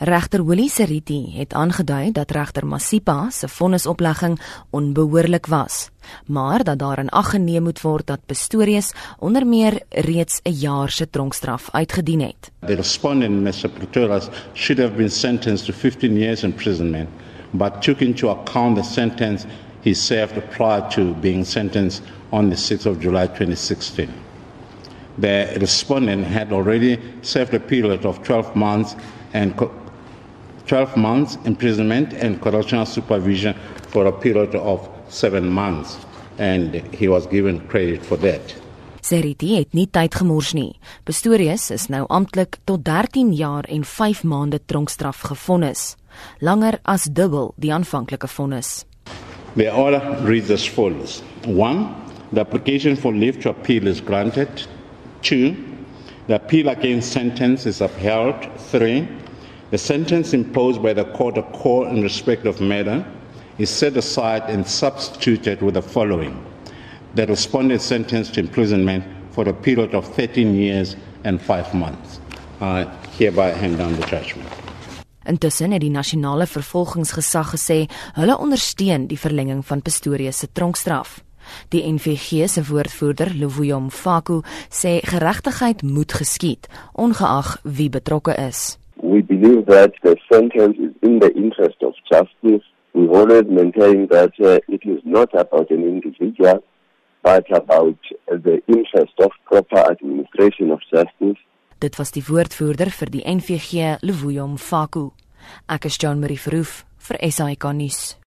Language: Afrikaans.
Regter Willie Seriti het aangedui dat regter Masipa se vonnisoplegging onbehoorlik was, maar dat daar in ag geneem moet word dat Pistorius onder meer reeds 'n jaar se tronkstraf uitgedien het. The respondent, Mr. Pretorius, should have been sentenced to 15 years imprisonment, but took into account the sentence he served prior to being sentenced on the 6th of July 2016. The respondent had already served a period of 12 months and 12 months imprisonment and correctional supervision for a period of 7 months and he was given credit for that. Seriti het nie tyd gemors nie. Pistorius is nou amptelik tot 13 jaar en 5 maande tronkstraf gefonnis, langer as dubbel die aanvanklike vonnis. The order reads as follows: 1. The application for leave to appeal is granted. 2. The appeal against sentence is upheld. 3. The sentence imposed by the court of court in respect of matter is set aside and substituted with the following. The respondent sentenced to imprisonment for a period of 13 years and 5 months. I hereby hand down the judgment. Intussen het die nasionale vervolgingsgesag gesê hulle ondersteun die verlenging van Pistorius se tronkstraf. Die NVG se woordvoerder, Luvuyo Mfaku, sê geregtigheid moet geskied, ongeag wie betrokke is. We believe that the sentence is in the interest of justice. We've always maintained that uh, it is not about an individual, but about uh, the interest of proper administration of justice. Dit was die woordvoerder vir die NVG, Luvuyo Mfaku. Ek is Jean Marie Verhoef vir SAK nuus.